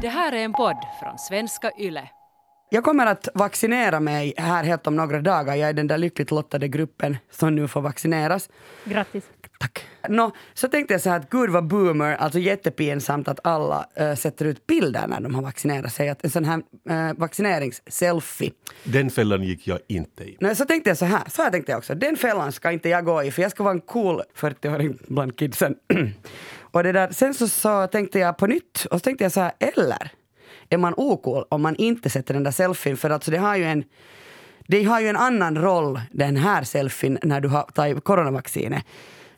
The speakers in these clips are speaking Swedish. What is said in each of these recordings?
Det här är en podd från svenska YLE. Jag kommer att vaccinera mig här helt om några dagar. Jag är den där lyckligt lottade gruppen som nu får vaccineras. Grattis. Tack. Nå, så tänkte jag så här att gud vad boomer, alltså jättepinsamt att alla äh, sätter ut bilder när de har vaccinerat sig. Att en sån här äh, vaccineringsselfie. Den fällan gick jag inte i. Nej, så tänkte jag så här, så här tänkte jag också. Den fällan ska inte jag gå i för jag ska vara en cool 40-åring bland kidsen. och det där, sen så, så tänkte jag på nytt och så tänkte jag så här, eller är man ocool om man inte sätter den där selfien? För alltså det har ju en det har ju en annan roll den här selfien när du har tagit coronavaccinet.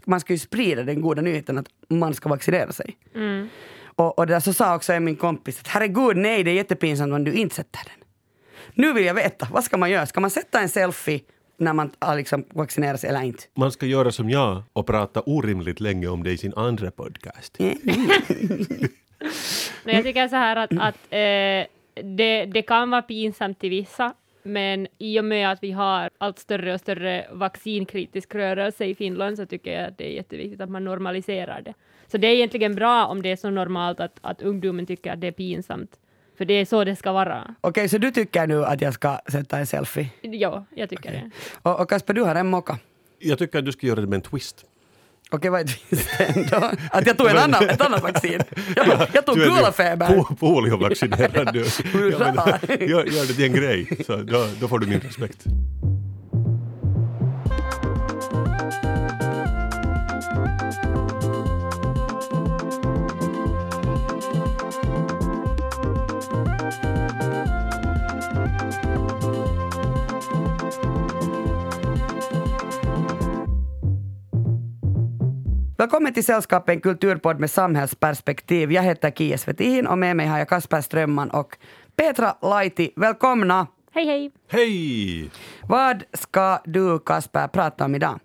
Man ska ju sprida den goda nyheten att man ska vaccinera sig. Mm. Och, och det där så sa också min kompis att herregud nej det är jättepinsamt om du inte sätter den. Nu vill jag veta, vad ska man göra? Ska man sätta en selfie när man har liksom vaccineras eller inte? Man ska göra som jag och prata orimligt länge om det i sin andra podcast. Men jag tycker så här att, att eh, det, det kan vara pinsamt till vissa, men i och med att vi har allt större och större vaccinkritisk rörelse i Finland så tycker jag att det är jätteviktigt att man normaliserar det. Så det är egentligen bra om det är så normalt att, att ungdomen tycker att det är pinsamt. För det är så det ska vara. Okej, så du tycker nu att jag ska sätta en selfie? Ja, jag tycker det. Och, och Kasper, du har en mocka. Jag tycker att du ska göra det med en twist. Okej, vad är twisten då? Att jag tog en annan, ett annat vaccin? Jag, jag tog Du är ju gula feber. po- Poliovaccinerad du. Hurra! Ja, men, gör, gör det till en grej, så då, då får du min respekt. Välkommen till Sällskapet, en kulturpodd med samhällsperspektiv. Jag heter Kia Svetihin och med mig har jag Kasper Strömman och Petra Laiti. Välkomna! Hej hej! Hej! Vad ska du, Kasper, prata om idag?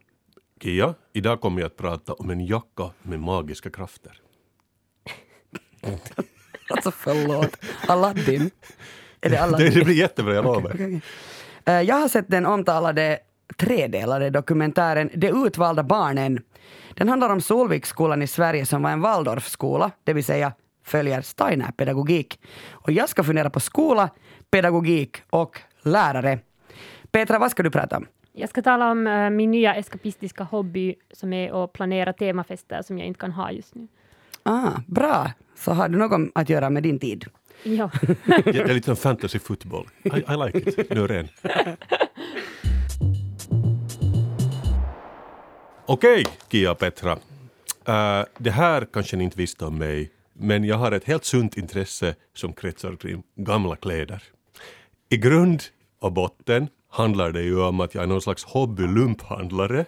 Kia, idag kommer jag att prata om en jacka med magiska krafter. Alltså förlåt. Aladdin? Är det Det, Aladdin? det blir jättebra, jag lovar. Okej, okej. Eh, Jag har sett den omtalade tredelade dokumentären De utvalda barnen. Den handlar om Solviksskolan i Sverige som var en Waldorfskola, det vill säga följer Steiner-pedagogik. Och jag ska fundera på skola, pedagogik och lärare. Petra, vad ska du prata om? Jag ska tala om eh, min nya eskapistiska hobby som är att planera temafester som jag inte kan ha just nu. Ah, bra, så har du något att göra med din tid. Ja. Det är lite som fantasy football. I, I like it. Nu Okej, okay. Okej, Kia och Petra. Uh, det här kanske ni inte visste om mig, men jag har ett helt sunt intresse som kretsar kring gamla kläder. I grund och botten handlar det ju om att jag är någon slags hobbylumphandlare,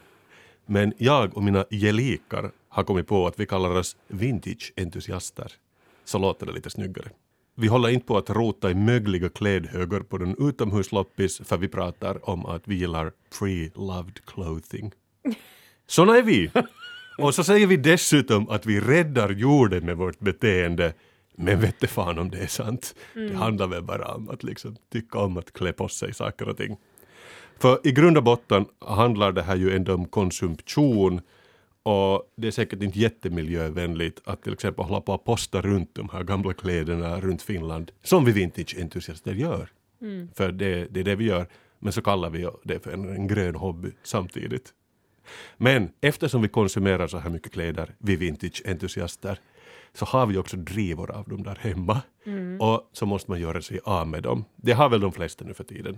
men jag och mina gelikar har kommit på att vi kallar oss vintage-entusiaster. Så låter det lite snyggare. Vi håller inte på att rota i mögliga klädhögar på den utomhusloppis för vi pratar om att vi gillar pre-loved clothing. Såna är vi! Och så säger vi dessutom att vi räddar jorden med vårt beteende. Men vette fan om det är sant. Det handlar väl bara om att liksom tycka om att klä på sig saker och ting. För i grund och botten handlar det här ju ändå om konsumtion och det är säkert inte jättemiljövänligt att till exempel hålla på att posta runt de här gamla kläderna runt Finland, som vi vintage-entusiaster gör. För det, det är det vi gör, men så kallar vi det för en, en grön hobby samtidigt. Men eftersom vi konsumerar så här mycket kläder, vi vintage-entusiaster, så har vi också drivor av dem där hemma. Och så måste man göra sig av med dem. Det har väl de flesta nu för tiden.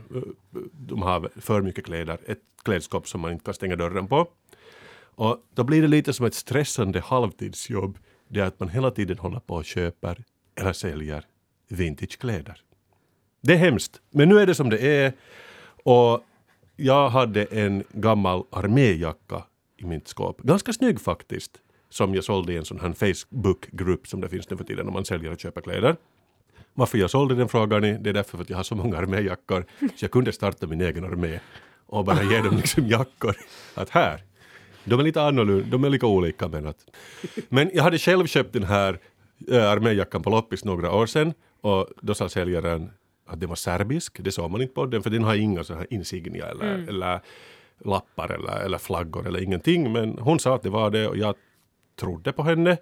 De har för mycket kläder, ett klädskåp som man inte kan stänga dörren på. Och då blir det lite som ett stressande halvtidsjobb. Det att man hela tiden håller på och köper eller säljer vintagekläder. Det är hemskt, men nu är det som det är. Och jag hade en gammal arméjacka i mitt skåp. Ganska snygg faktiskt. Som jag sålde i en sån här Facebook-grupp som det finns nu för tiden om man säljer och köper kläder. Varför jag sålde den frågar ni, det är därför att jag har så många arméjackor så jag kunde starta min egen armé och bara ge dem liksom jackor. Att här, de är lite annorlunda, de är lika olika men att... Men jag hade själv köpt den här eh, arméjackan på loppis några år sedan och då sa säljaren att den var serbisk, det såg man inte på den för den har inga så här insignia eller, eller lappar eller, eller flaggor eller ingenting men hon sa att det var det och jag trodde på henne.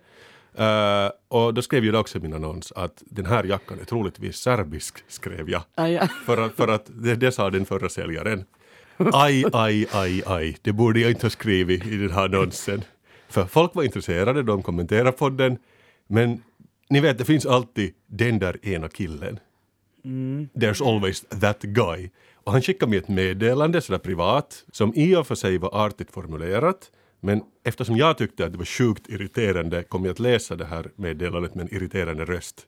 Eh, och då skrev jag också i min annons att den här jackan är troligtvis serbisk, skrev jag. Ah, ja. För att, för att det, det sa den förra säljaren. Aj, aj, aj, aj, det borde jag inte ha skrivit i den här annonsen. För folk var intresserade, de kommenterade på den. Men ni vet, det finns alltid den där ena killen. There's always that guy. Och han skickade mig ett meddelande sådär privat som i och för sig var artigt formulerat. Men eftersom jag tyckte att det var sjukt irriterande kom jag att läsa det här meddelandet med en irriterande röst.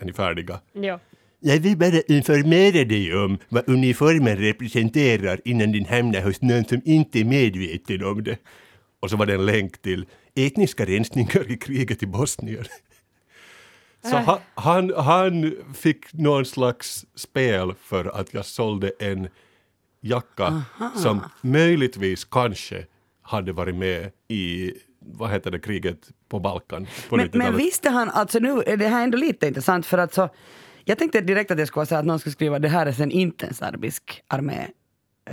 Är ni färdiga? Ja. Jag vill bara informera dig om vad uniformen representerar innan den hamnar hos någon som inte är medveten om det. Och så var det en länk till etniska rensningar i kriget i Bosnien. Så han, han, han fick någon slags spel för att jag sålde en jacka som möjligtvis kanske hade varit med i vad heter det, kriget på Balkan på Men, 90-talet. men visste han, alltså nu är det här ändå lite intressant för att så, jag tänkte direkt att det skulle så att någon skulle skriva det här är sen inte en serbisk armé.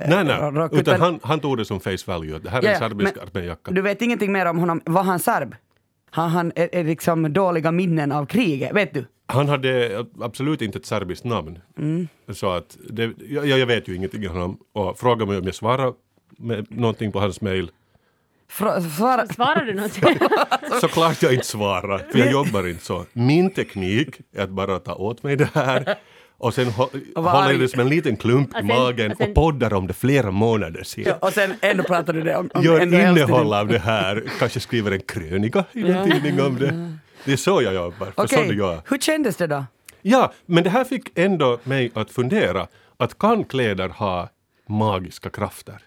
nej, nej, rock, utan utan- han, han tog det som face value, det här är Ja, en serbisk arméjacka. Du vet ingenting mer om honom, var han serb? Har han är, är liksom dåliga minnen av kriget, vet du? Han hade absolut inte ett serbiskt namn. Mm. Så att det, jag, jag vet ju ingenting om honom och fråga mig om jag svarar med någonting på hans mail. Fra, svara, Svarar du någonting? Såklart jag inte svarar, för jag jobbar inte så. Min teknik är att bara ta åt mig det här och sen hå, Och håller det som en liten klump i Och sen- magen och sen- och poddar om det flera månader sedan. ja, och sen ändå pratar du det om, om Gör innehåll av det här, kanske skriver en krönika i en tidning om det. Det är så jag jobbar, Okej, är jag. hur kändes det då? Ja, men det här fick ändå mig att fundera att kan kläder ha magiska krafter?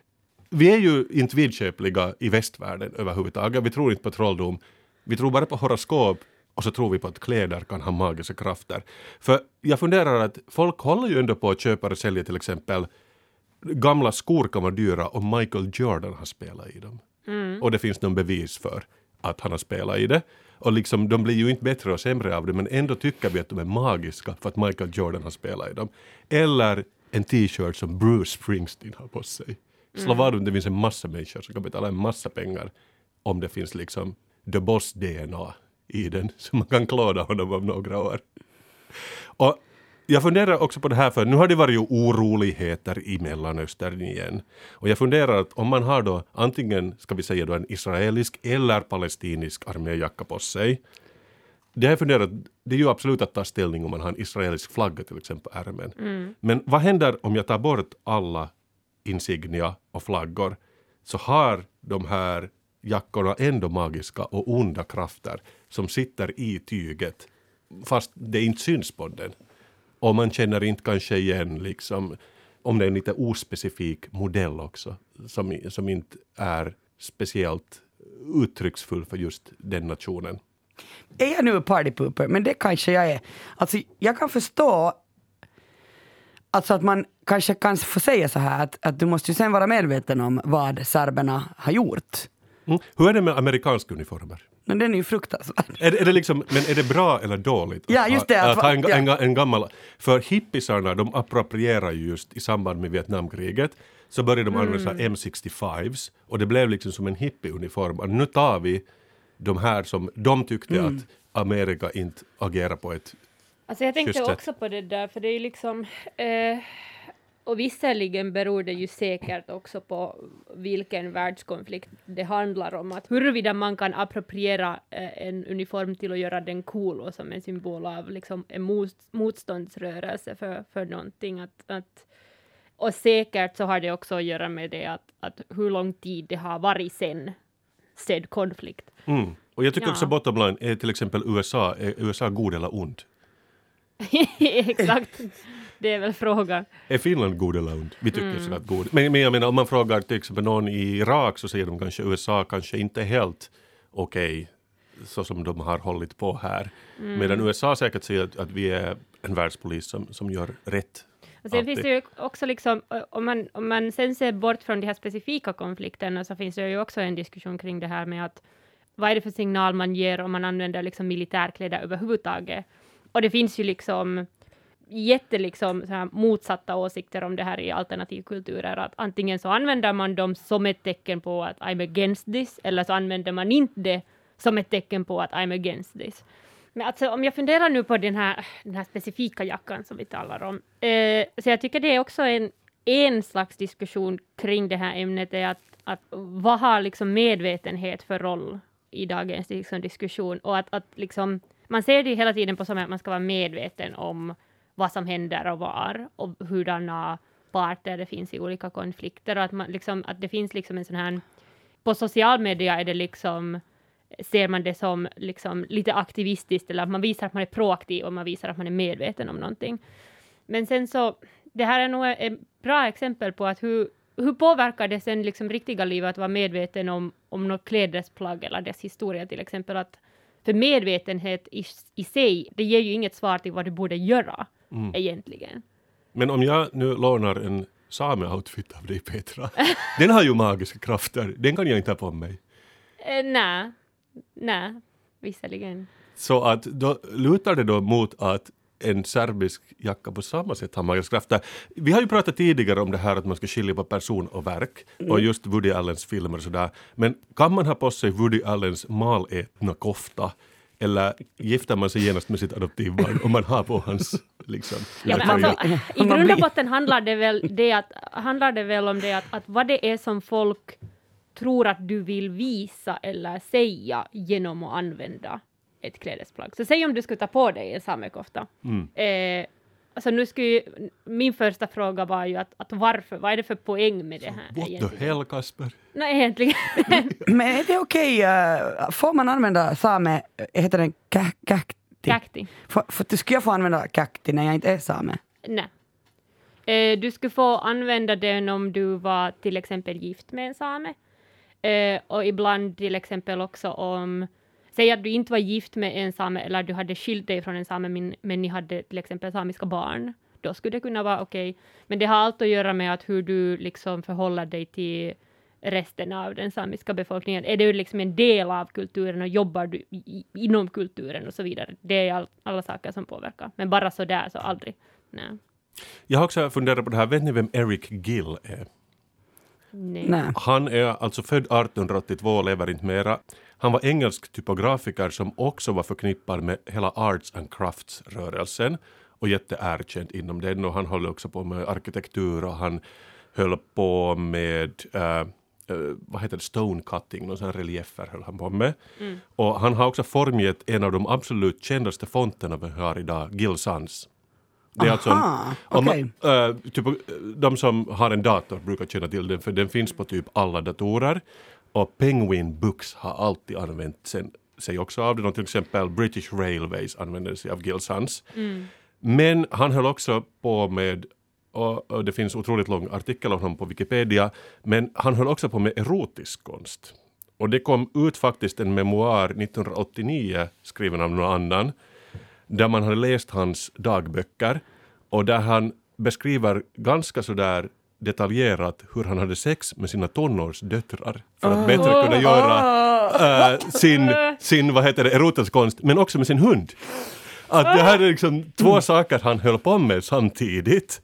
Vi är ju inte vidköpliga i västvärlden överhuvudtaget. Vi tror inte på trolldom. Vi tror bara på horoskop och så tror vi på att kläder kan ha magiska krafter. För jag funderar att folk håller ju ändå på att köpa och sälja till exempel gamla skor kan vara dyra och Michael Jordan har spelat i dem. Och det finns någon bevis för att han har spelat i det. Och liksom, de blir ju inte bättre och sämre av det men ändå tycker vi att de är magiska för att Michael Jordan har spelat i dem. Eller en t-shirt som Bruce Springsteen har på sig. Slå vad om det finns en massa människor som kan betala en massa pengar om det finns liksom The Boss DNA i den så man kan klåda honom om några år. Och jag funderar också på det här, för nu har det varit ju oroligheter i Mellanöstern igen. Och jag funderar att om man har då antingen, ska vi säga då en israelisk eller palestinisk arméjacka på sig. Det har jag funderat, det är ju absolut att ta ställning om man har en israelisk flagga till exempel på ärmen. Men vad händer om jag tar bort alla insignia och flaggor? Så har de här jackorna ändå magiska och onda krafter som sitter i tyget fast det inte syns på den. Och man känner inte kanske igen liksom om det är en lite ospecifik modell också som, som inte är speciellt uttrycksfull för just den nationen. Är jag nu partypooper? Men det kanske jag är. Alltså, jag kan förstå alltså att man kanske kan få säga så här att, att du måste ju sen vara medveten om vad serberna har gjort. Mm. Hur är det med amerikanska uniformer? Men den är ju fruktansvärd. Är, det- är det liksom, men är det bra eller dåligt? att Ja, just det, Ha, att att ha en, ja. en, en gammal... För hippisarna, de approprierar ju just i samband med Vietnamkriget så började de använda Mm. M65s och det blev liksom som en hippieuniform. Nu tar vi de här som de tyckte Mm. att Amerika inte agerar på ett... Alltså jag tänkte också på det där, för det är ju liksom... Eh, och visserligen beror det ju säkert också på vilken världskonflikt det handlar om. Att huruvida man kan appropriera eh, en uniform till att göra den cool och som en symbol av liksom en mot, motståndsrörelse för, för någonting. Att, att, och säkert så har det också att göra med det att, att hur lång tid det har varit sen sedd konflikt. Mm. Och jag tycker Ja. också bottom line är till exempel USA, är USA god eller ond? Exakt, det är väl frågan. Är Finland god eller ond? Vi tycker Mm. såklart god. Men, men jag menar om man frågar till exempel någon i Irak så säger de kanske USA kanske inte helt okej så som de har hållit på här. Mm. Medan USA säkert säger att, att vi är en världspolis som, som gör rätt. Och sen Alltid. finns det ju också liksom, om man, om man sen ser bort från de här specifika konflikterna så finns det ju också en diskussion kring det här med att vad är det för signal man ger om man använder liksom militärkläder överhuvudtaget? Och det finns ju liksom jätte liksom så här motsatta åsikter om det här i alternativkulturer. Att antingen så använder man dem som ett tecken på att I'm against this, eller så använder man inte det som ett tecken på att I'm against this. Men alltså, om jag funderar nu på den här, den här specifika jackan som vi talar om, eh, så jag tycker det är också en, en slags diskussion kring det här ämnet, är att, att vad har liksom medvetenhet för roll i dagens liksom, diskussion? Och att, att liksom, man ser det hela tiden på som att man ska vara medveten om vad som händer och var, och hurdana parter det finns i olika konflikter, och att, man, liksom, att det finns liksom en sån här... På social media är det liksom ser man det som liksom lite aktivistiskt, eller att man visar att man är proaktiv och man visar att man är medveten om någonting. Men sen så, det här är nog ett bra exempel på att hur, hur påverkar det sen liksom riktiga livet att vara medveten om, om något klädesplagg eller dess historia till exempel. Att, för medvetenhet i, i sig, det ger ju inget svar till vad du borde göra Mm. egentligen. Men om jag nu lånar en same-outfit av dig Petra, den har ju magiska krafter, den kan jag inte ha på mig. Eh, Nej, nej, visserligen. Så att då lutar det då mot att en serbisk jacka på samma sätt har magiska krafter. Vi har ju pratat tidigare om det här att man ska skilja på person och verk och just Woody Allens filmer och sådär. Men kan man ha på sig Woody Allens malätna kofta eller gifter man sig genast med sitt adoptivbarn om man har på hans liksom, Ja, men alltså, I grund och botten handlar det väl, det att, handlar det väl om det att, att vad det är som folk tror att du vill visa eller säga genom att använda ett klädesplagg. Så säg om du skulle ta på dig en samekofta. Mm. Eh, alltså nu skulle ju, min första fråga var ju att, att varför, vad är det för poäng med det här What the egentligen? hell Kasper? Nej, egentligen. Men är det okej, eh, får man använda same, eh, heter den kä- käkti? Kakti. För, för, skulle jag få använda käkti när jag inte är same? Nej. Eh, du skulle få använda den om du var till exempel gift med en same. Eh, och ibland till exempel också om, säg att du inte var gift med en same eller du hade skilt dig från en same men, men ni hade till exempel samiska barn. Då skulle det kunna vara okej. Men det har allt att göra med att hur du liksom förhåller dig till resten av den samiska befolkningen. Är du liksom en del av kulturen och jobbar du i- inom kulturen och så vidare. Det är all, alla saker som påverkar. Men bara så där så aldrig. Nej. Jag har också funderat på det här, vet ni vem Eric Gill är? Nej. Nej. Han är alltså född 1882 och lever inte mera. Han var engelsk typografiker som också var förknippad med hela arts and crafts-rörelsen och jätteerkänd inom den och han höll också på med arkitektur och han höll på med eh, vad heter det, stone cutting, någon sån reliefer höll han på med. Och han har också formgett en av de absolut kändaste fonterna vi har idag, Gill Sans. Det är alltså en, om man- okej. eh, typ, de som har en dator brukar känna till den för den finns på typ alla datorer. Och Penguin Books har alltid använt sen, sig också av den och till exempel British Railways använder sig av Gill Sans. Men han höll också på med och det finns otroligt lång artikel om honom på Wikipedia, men han höll också på med erotisk konst. Och det kom ut faktiskt en memoar 1989 skriven av någon annan där man hade läst hans dagböcker och där han beskriver ganska sådär detaljerat hur han hade sex med sina tonårsdöttrar för att bättre kunna göra äh, sin, sin vad heter det, erotisk konst, men också med sin hund. Att det här är liksom två saker han höll på med samtidigt.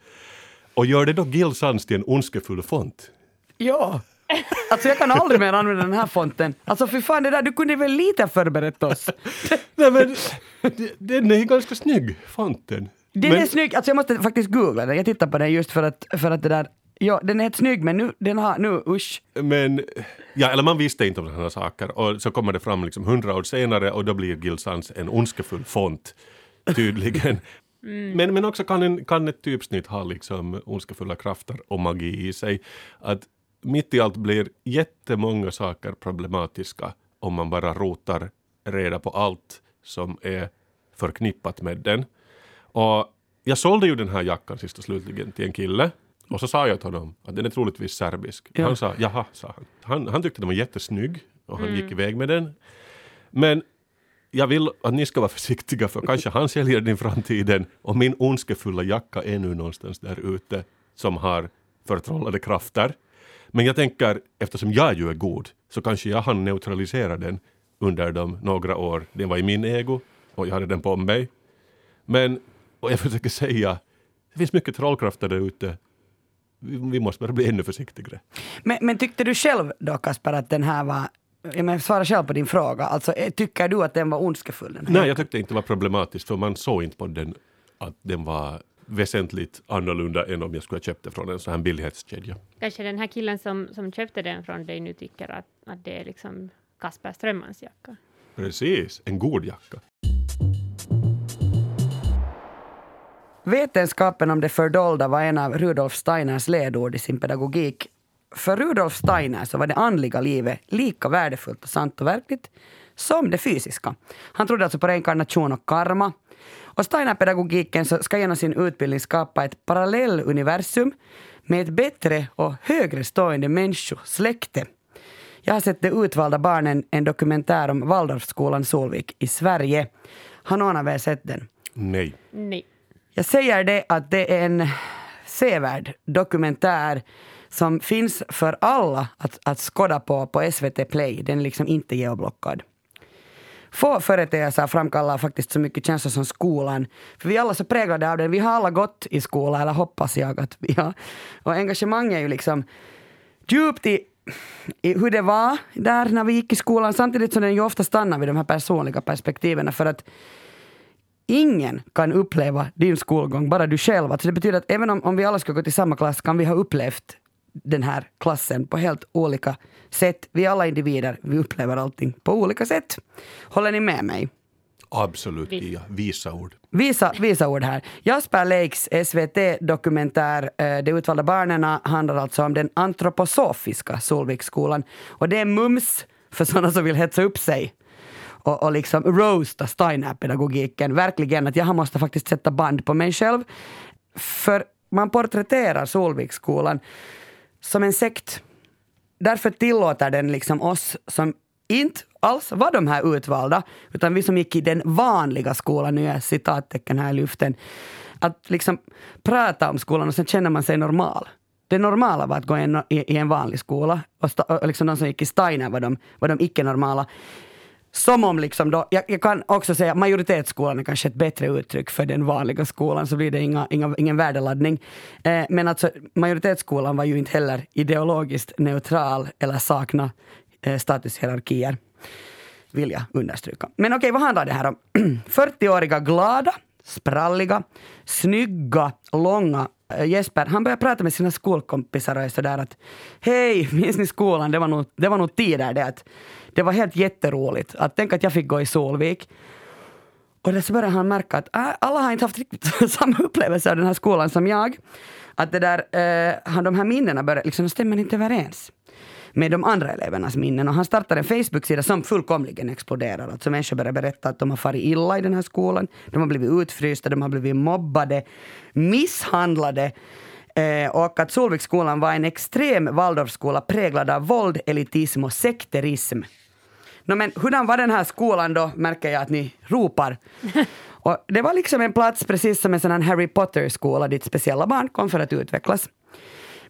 Och gör det då Gil Sans till en ondskefull font? Ja. Alltså jag kan aldrig mer använda den här fonten. Alltså för fan det där, du kunde väl lite förberett oss? Nej men, det- den är ganska snygg, fonten. Den men, är snygg, alltså jag måste faktiskt googla den. Jag tittar på den just för att, för att det där, ja den är helt snygg men nu, den har, nu usch. Men, ja, eller man visste inte om sådana saker och så kommer det fram liksom hundra år senare och då blir Gil Sans en ondskefull font, tydligen. Men, men också kan, en, kan ett typsnitt ha liksom ondskefulla krafter och magi i sig. Att mitt i allt blir jättemånga saker problematiska om man bara rotar reda på allt som är förknippat med den. Och jag sålde ju den här jackan sist och slutligen till en kille och så sa jag till honom att den är troligtvis serbisk. Ja. Han sa jaha, sa han. han. Han tyckte den var jättesnygg och han gick iväg med den. Men jag vill att ni ska vara försiktiga för kanske han säljer den i framtiden och min ondskefulla jacka är nu någonstans där ute som har förtrollade krafter. Men jag tänker, eftersom jag ju är god, så kanske jag hann neutralisera den under de några år den var i min ego och jag hade den på mig. Men, och jag försöker säga, det finns mycket trollkrafter där ute. Vi, måste bara bli ännu försiktigare. Men, men tyckte du själv då Kasper att den här var jag menar, svara själv på din fråga. Alltså, eh, tycker du att den var ondskefull? Den? Nej, jag tyckte inte det var problematiskt för man såg inte på den att den var väsentligt annorlunda än om jag skulle ha köpt det från en sån här billighetskedja. Kanske den här killen som, som köpte den från dig nu tycker att, att det är liksom Kasper Strömmans jacka. Precis, en god jacka. Vetenskapen om det fördolda var en av Rudolf Steiners ledord i sin pedagogik. För Rudolf Steiner så var det andliga livet lika värdefullt och sant och verkligt som det fysiska. Han trodde alltså på reinkarnation och karma. Och Steiner-pedagogiken ska genom sin utbildning skapa ett parallelluniversum med ett bättre och högre stående människosläkte. Jag har sett De utvalda barnen, en dokumentär om Waldorfskolan Solvik i Sverige. Har någon av er sett den? Nej. Nej. Jag säger det att det är en sevärd dokumentär som finns för alla att, att skåda på på SVT Play. Den är liksom inte geoblockad. Få företeelser framkallar faktiskt så mycket känslor som skolan. För vi är alla så präglade av den. Vi har alla gått i skola, eller hoppas jag att vi har. Och engagemang är ju liksom djupt i, i hur det var där när vi gick i skolan. Samtidigt som den ju ofta stannar vid de här personliga perspektiven. För att Ingen kan uppleva din skolgång, bara du själv. Alltså det betyder att även om, om vi alla ska gå till samma klass kan vi ha upplevt den här klassen på helt olika sätt. Vi är alla individer, vi upplever allting på olika sätt. Håller ni med mig? Absolut. Gia. Visa ord. Visa, visa ord här. Jasper Leiks SVT-dokumentär eh, De utvalda barnen handlar alltså om den antroposofiska Solviksskolan. Och det är mums för sådana som vill hetsa upp sig och, och liksom roasta Steiner-pedagogiken. Verkligen, att jag måste faktiskt sätta band på mig själv. För man porträtterar Solviksskolan som en sekt. Därför tillåter den liksom oss som inte alls var de här utvalda, utan vi som gick i den vanliga skolan, nu är citattecken här i luften, att liksom prata om skolan och sen känner man sig normal. Det normala var att gå i en, i, i en vanlig skola och, sta, och liksom de som gick i Steiner var de, var de icke-normala. Som om liksom då, jag, jag kan också säga majoritetsskolan är kanske ett bättre uttryck för den vanliga skolan, så blir det inga, inga, ingen värdeladdning. Eh, men alltså majoritetsskolan var ju inte heller ideologiskt neutral eller sakna eh, statushierarkier. Vill jag understryka. Men okej, vad handlar det här om? 40-åriga glada, spralliga, snygga, långa eh, Jesper, han börjar prata med sina skolkompisar och är sådär att Hej, minns ni skolan? Det var nog, det var nog tider det att det var helt jätteroligt. Att tänk att jag fick gå i Solvik. Och så började han märka att äh, alla har inte haft riktigt samma upplevelse av den här skolan som jag. Att det där, eh, de här minnena började, liksom, stämmer inte överens med de andra elevernas minnen. Och han startade en Facebook-sida som fullkomligen exploderar. Alltså människor börjar berätta att de har farit illa i den här skolan. De har blivit utfrysta, de har blivit mobbade, misshandlade. Eh, och att Solviksskolan var en extrem Waldorfskola präglad av våld, elitism och sekterism. No, men hurdan var den här skolan då, märker jag att ni ropar. Och det var liksom en plats precis som en sån här Harry Potter-skola dit speciella barn kom för att utvecklas.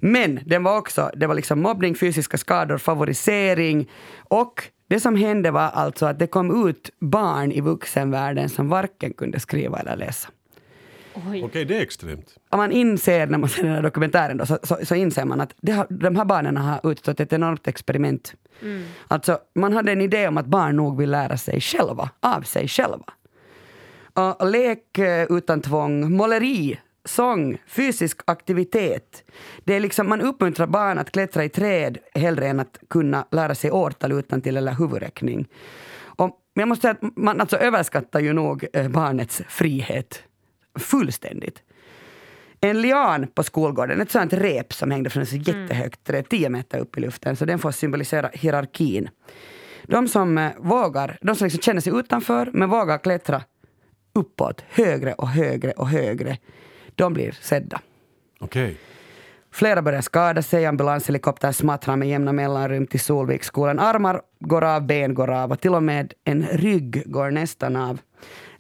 Men den var också, det var liksom mobbning, fysiska skador, favorisering och det som hände var alltså att det kom ut barn i vuxenvärlden som varken kunde skriva eller läsa. Okej, det är extremt. Om man inser när man ser den här dokumentären då, så, så, så inser man att det har, de här barnen har utstått ett enormt experiment. Mm. Alltså, man hade en idé om att barn nog vill lära sig själva, av sig själva. Och lek eh, utan tvång, måleri, sång, fysisk aktivitet. Det är liksom, man uppmuntrar barn att klättra i träd hellre än att kunna lära sig årtal utan till eller huvudräkning. Och, men jag måste säga att man alltså överskattar ju nog eh, barnets frihet fullständigt. En lian på skolgården, ett sånt rep som hängde från ett jättehögt träd, 10 meter upp i luften, så den får symbolisera hierarkin. De som eh, vågar, de som liksom känner sig utanför men vågar klättra uppåt, högre och högre och högre, de blir sedda. Okej. Flera börjar skada sig, ambulanshelikopter smattrar med jämna mellanrum till Solviksskolan. Armar går av, ben går av och till och med en rygg går nästan av.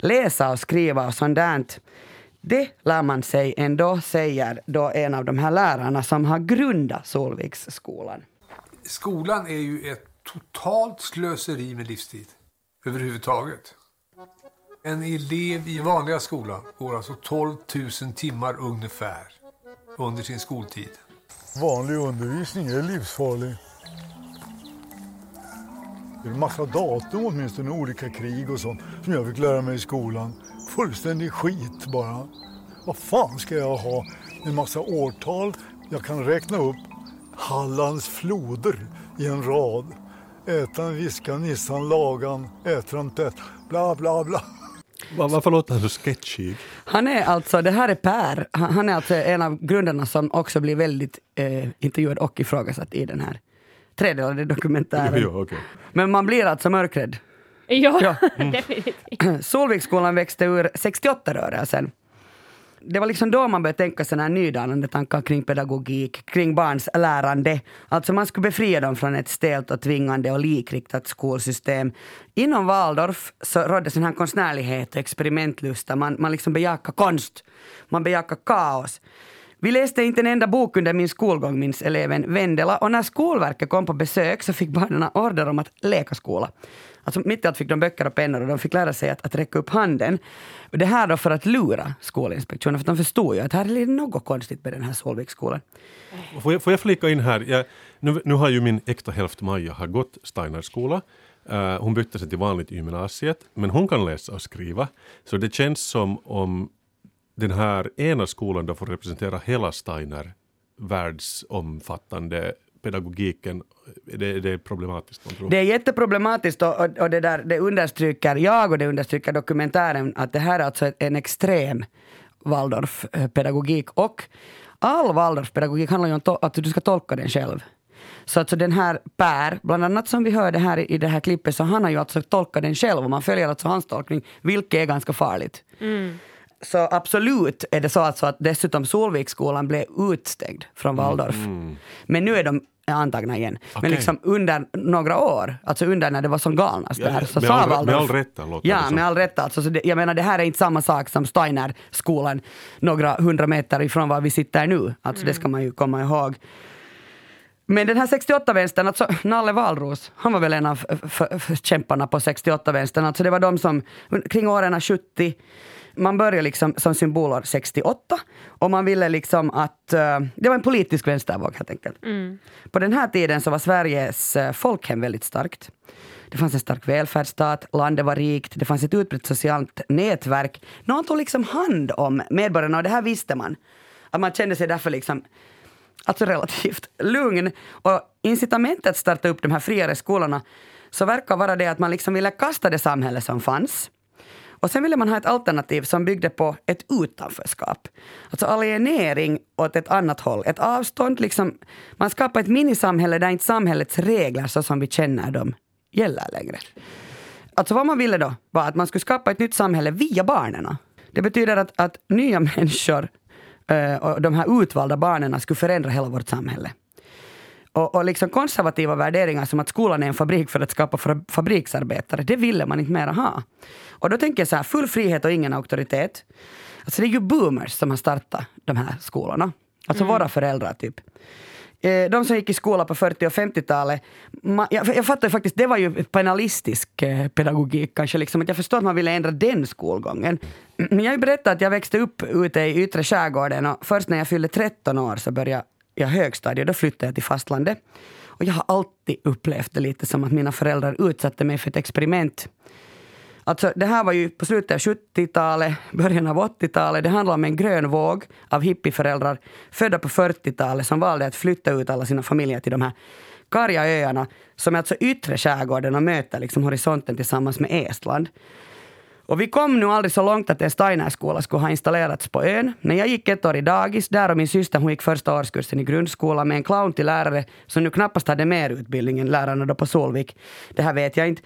Läsa och skriva och sånt där, det lär man sig ändå, säger då en av de här lärarna som har grundat Solviksskolan. Skolan är ju ett totalt slöseri med livstid. Överhuvudtaget. En elev i vanliga skolan går alltså 12 000 timmar ungefär under sin skoltid. Vanlig undervisning är livsfarlig. En massa datum åtminstone, olika krig och sånt som jag fick lära mig i skolan. Fullständig skit bara. Vad fan ska jag ha en massa årtal? Jag kan räkna upp Hallands floder i en rad. Ätan, viskan, nissan, lagan, ätran, tätt, bla bla bla. Va- Varför låter han så sketchig? Han är alltså, det här är Per, han han är alltså en av grundarna som också blir väldigt eh, intervjuad och ifrågasatt i den här tredelade dokumentären. Jo, okej. Men man blir alltså mörkrädd. Ja, Ja. definitivt. Solviksskolan växte ur 68-rörelsen. Det var liksom då man började tänka sådana här nydanande tankar kring pedagogik, kring barns lärande. Alltså man skulle befria dem från ett stelt och tvingande och likriktat skolsystem. Inom Waldorf så rådde sån här konstnärlighet och experimentlusta. Man, man liksom bejakade konst, man bejakade kaos. Vi läste inte en enda bok under min skolgång, minns eleven Vendela. Och när Skolverket kom på besök så fick barnen order om att leka skola. Alltså mitt i allt fick de böcker och pennor och de fick lära sig att, att räcka upp handen. Och det här då för att lura Skolinspektionen, för de förstod ju att här är det något konstigt med den här Solviksskolan. Får jag, får jag flika in här? Jag, nu, nu har ju min äkta hälft Maja har gått Steinerskola. Uh, eh, hon bytte sig till vanligt gymnasiet, men hon kan läsa och skriva. Så det känns som om den här ena skolan då får representera hela Steiner världsomfattande pedagogiken. Det, det är problematiskt. Man tror. Det är jätteproblematiskt och, och, och det, där, det understryker jag och det understryker dokumentären att det här är alltså en extrem Waldorfpedagogik och all Waldorfpedagogik handlar ju om att du ska tolka den själv. Så alltså den här Per, bland annat som vi hörde här i, i det här klippet, så han har ju alltså tolkat den själv och man följer alltså hans tolkning, vilket är ganska farligt. Så absolut är det så alltså att dessutom Solviksskolan blev utstängd från Waldorf. Men nu är de antagna igen. Men Okej. liksom under några år, alltså under när det var som galnast Ja, där, så med sa all- Waldorf... med all rätt, låter Ja, det som. med all rätt alltså. Så det, jag menar det här är inte samma sak som Steinerskolan några hundra meter ifrån var vi sitter nu. Alltså det ska man ju komma ihåg. Men den här 68-vänstern, alltså Nalle Wahlroos, han var väl en av kämparna på 68-vänstern. Alltså det var de som kring åren 70, man började liksom som symbolår 68 och man ville liksom att, eh, det var en politisk vänstervåg helt enkelt. På den här tiden så var Sveriges eh, folkhem väldigt starkt. Det fanns en stark välfärdsstat, landet var rikt, det fanns ett utbrett socialt nätverk. Någon tog liksom hand om medborgarna och det här visste man. Att man kände sig därför liksom alltså relativt lugn. Och incitamentet att starta upp de här friare skolorna så verkar vara det att man liksom ville kasta det samhälle som fanns. Och sen ville man ha ett alternativ som byggde på ett utanförskap. Alltså alienering åt ett annat håll. Ett avstånd, liksom, man skapar ett minisamhälle där inte samhällets regler så som vi känner dem gäller längre. Alltså vad man ville då var att man skulle skapa ett nytt samhälle via barnen. Det betyder att, att nya människor eh, och de här utvalda barnen skulle förändra hela vårt samhälle. Och, och liksom konservativa värderingar som att skolan är en fabrik för att skapa fa- fabriksarbetare, det ville man inte mera ha. Och då tänker jag så här, full frihet och ingen auktoritet. Alltså det är ju boomers som har startat de här skolorna. Alltså våra föräldrar typ. Eh, De som gick i skola på 40 och 50-talet, ma- jag, jag fattar ju faktiskt, det var ju penalistisk eh, pedagogik kanske. Liksom, att jag förstår att man ville ändra den skolgången. Men jag har ju berättat att jag växte upp ute i yttre skärgården och först när jag fyllde 13 år så började jag högstadiet, då flyttade jag till fastlandet. Och jag har alltid upplevt det lite som att mina föräldrar utsatte mig för ett experiment. Alltså, det här var ju på slutet av 70-talet, början av 80-talet. Det handlar om en grön våg av hippieföräldrar födda på 40-talet som valde att flytta ut alla sina familjer till de här karga öarna som är alltså yttre skärgården och möter liksom horisonten tillsammans med Estland. Och vi kom nu aldrig så långt att en Steinerskola skulle ha installerats på ön. Men jag gick ett år i dagis där och min syster hon gick första årskursen i grundskolan med en clown till lärare som nu knappast hade mer utbildning än lärarna då på Solvik. Det här vet jag inte.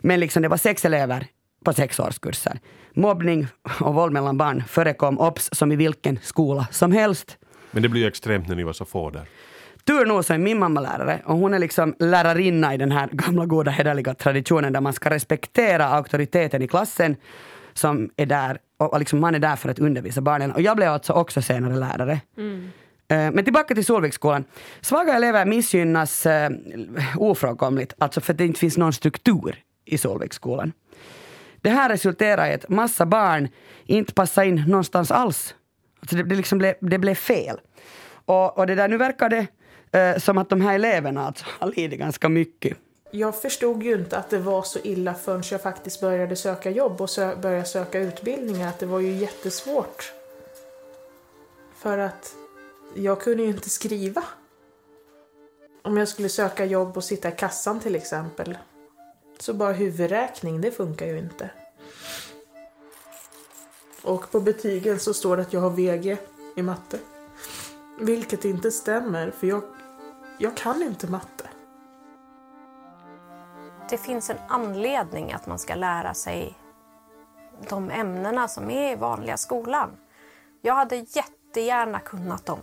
Men liksom det var sex elever på sex årskurser. Mobbning och våld mellan barn förekom obs som i vilken skola som helst. Men det blir ju extremt när ni var så få där. Tur nog så är min mamma lärare och hon är liksom lärarinna i den här gamla goda hederliga traditionen där man ska respektera auktoriteten i klassen som är där och liksom man är där för att undervisa barnen. Och jag blev alltså också senare lärare. Eh, Men tillbaka till Solviksskolan. Svaga elever missgynnas eh, ofrånkomligt, alltså för att det inte finns någon struktur i Solviksskolan. Det här resulterar i att massa barn inte passar in någonstans alls. Alltså det, det, liksom blev, det blev fel. Och, och det där, nu verkar det Eh, som att de här eleverna alltså har lidit ganska mycket. Jag förstod ju inte att det var så illa förrän jag faktiskt började söka jobb och sö började söka utbildningar. Att det var ju jättesvårt. För att jag kunde ju inte skriva. Om jag skulle söka jobb och sitta i kassan till exempel. Så bara huvudräkning, det funkar ju inte. Och på betygen så står det att jag har VG i matte. Vilket inte stämmer, för jag, jag kan inte matte. Det finns en anledning att man ska lära sig de ämnena som är i vanliga skolan. Jag hade jättegärna kunnat dem.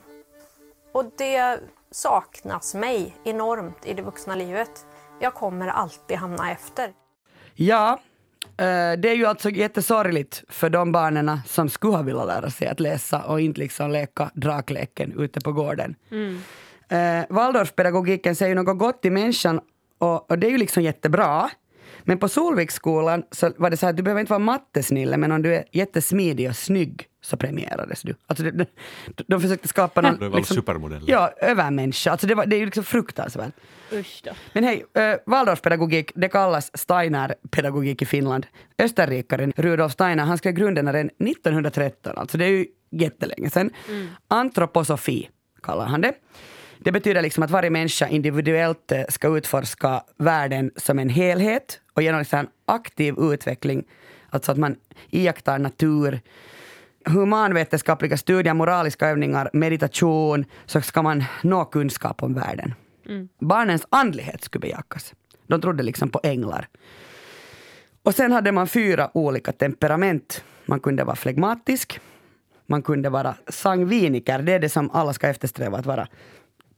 Och det saknas mig enormt i det vuxna livet. Jag kommer alltid hamna efter. Ja, eh, det är ju alltså jättesorgligt för de barnen som skulle ha velat lära sig att läsa och inte liksom leka drakleken ute på gården. Mm. Eh, Waldorfpedagogiken säger ju något gott i människan och, och det är ju liksom jättebra. Men på Solviksskolan så var det så här att du behöver inte vara mattesnille men om du är jättesmidig och snygg så premierades du. Alltså de, de försökte skapa någon... Det var liksom, supermodeller. Ja, övermänniska. Alltså det, var, det är ju liksom fruktansvärt. Usch då. Men hej, äh, Waldorfpedagogik, det kallas Steiner-pedagogik i Finland. Österrikaren Rudolf Steiner, han skrev grunderna redan 1913, alltså det är ju jättelänge sedan. Antroposofi kallar han det. Det betyder liksom att varje människa individuellt eh, ska utforska världen som en helhet och genom liksom en aktiv utveckling, alltså att man iakttar natur, humanvetenskapliga studier, moraliska övningar, meditation, så ska man nå kunskap om världen. Barnens andlighet skulle bejakas. De trodde liksom på änglar. Och sen hade man fyra olika temperament. Man kunde vara flegmatisk, man kunde vara sangviniker, det är det som alla ska eftersträva att vara.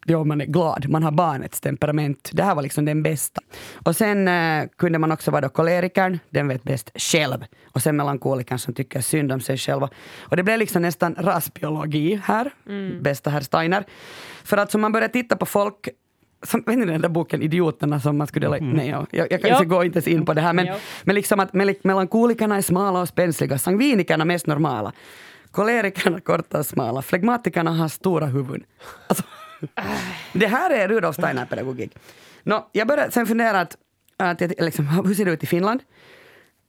Ja, man är glad, man har barnets temperament. Det här var liksom den bästa. Och sen eh, kunde man också vara då kolerikern, den vet bäst själv. Och sen melankolikern som tycker synd om sig själva. Och det blev liksom nästan rasbiologi här, bästa herr Steiner. För att som man börjar titta på folk som, vet ni den där boken Idioterna som man skulle dela Nej, ja, jag, jag kan Ja. inte ens in på det här. Men, men liksom att mel- melankolikerna är smala och spänsliga, sangvinikerna mest normala. Kolerikerna korta och smala, flegmatikerna har stora huvuden. Alltså, det här är Rudolf Steiner-pedagogik. No, jag började sen fundera att, att jag, liksom, hur ser det ut i Finland?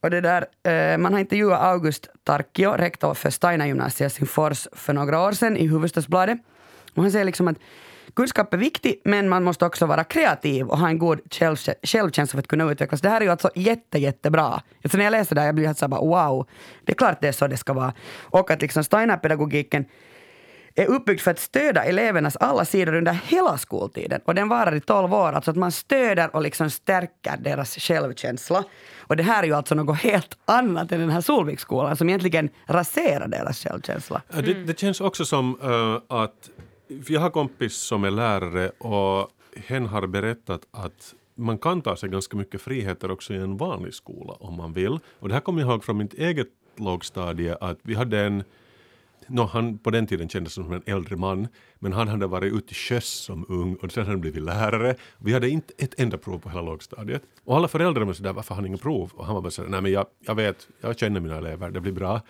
Och det där, eh, man har intervjuat August Tarkio, rektor för Steiner-gymnasiet i Helsingfors för några år sedan i Hufvudstadsbladet. Och han säger liksom att kunskap är viktig, men man måste också vara kreativ och ha en god själv, självkänsla för att kunna utvecklas. Det här är ju alltså jätte, jättebra. Alltså när jag läser det här, jag blir helt så bara wow, det är klart det är så det ska vara. Och att liksom Steiner-pedagogiken är uppbyggd för att stödja elevernas alla sidor under hela skoltiden. Och den varar i 12 år, alltså att man stöder och liksom stärker deras självkänsla. Och det här är ju alltså något helt annat än den här Solviksskolan som egentligen raserar deras självkänsla. Mm. Det, det känns också som uh, att, jag har kompis som är lärare och hen har berättat att man kan ta sig ganska mycket friheter också i en vanlig skola om man vill. Och det här kommer jag ihåg från mitt eget lågstadie att vi hade en Nå, han på den tiden kändes som en äldre man, men han hade varit ute i sjöss som ung och sen hade han blivit lärare. Vi hade inte ett enda prov på hela lågstadiet. Och alla föräldrar var sådär, varför har han inga prov? Och han var bara sådär, nej men jag, jag vet, jag känner mina elever, det blir bra.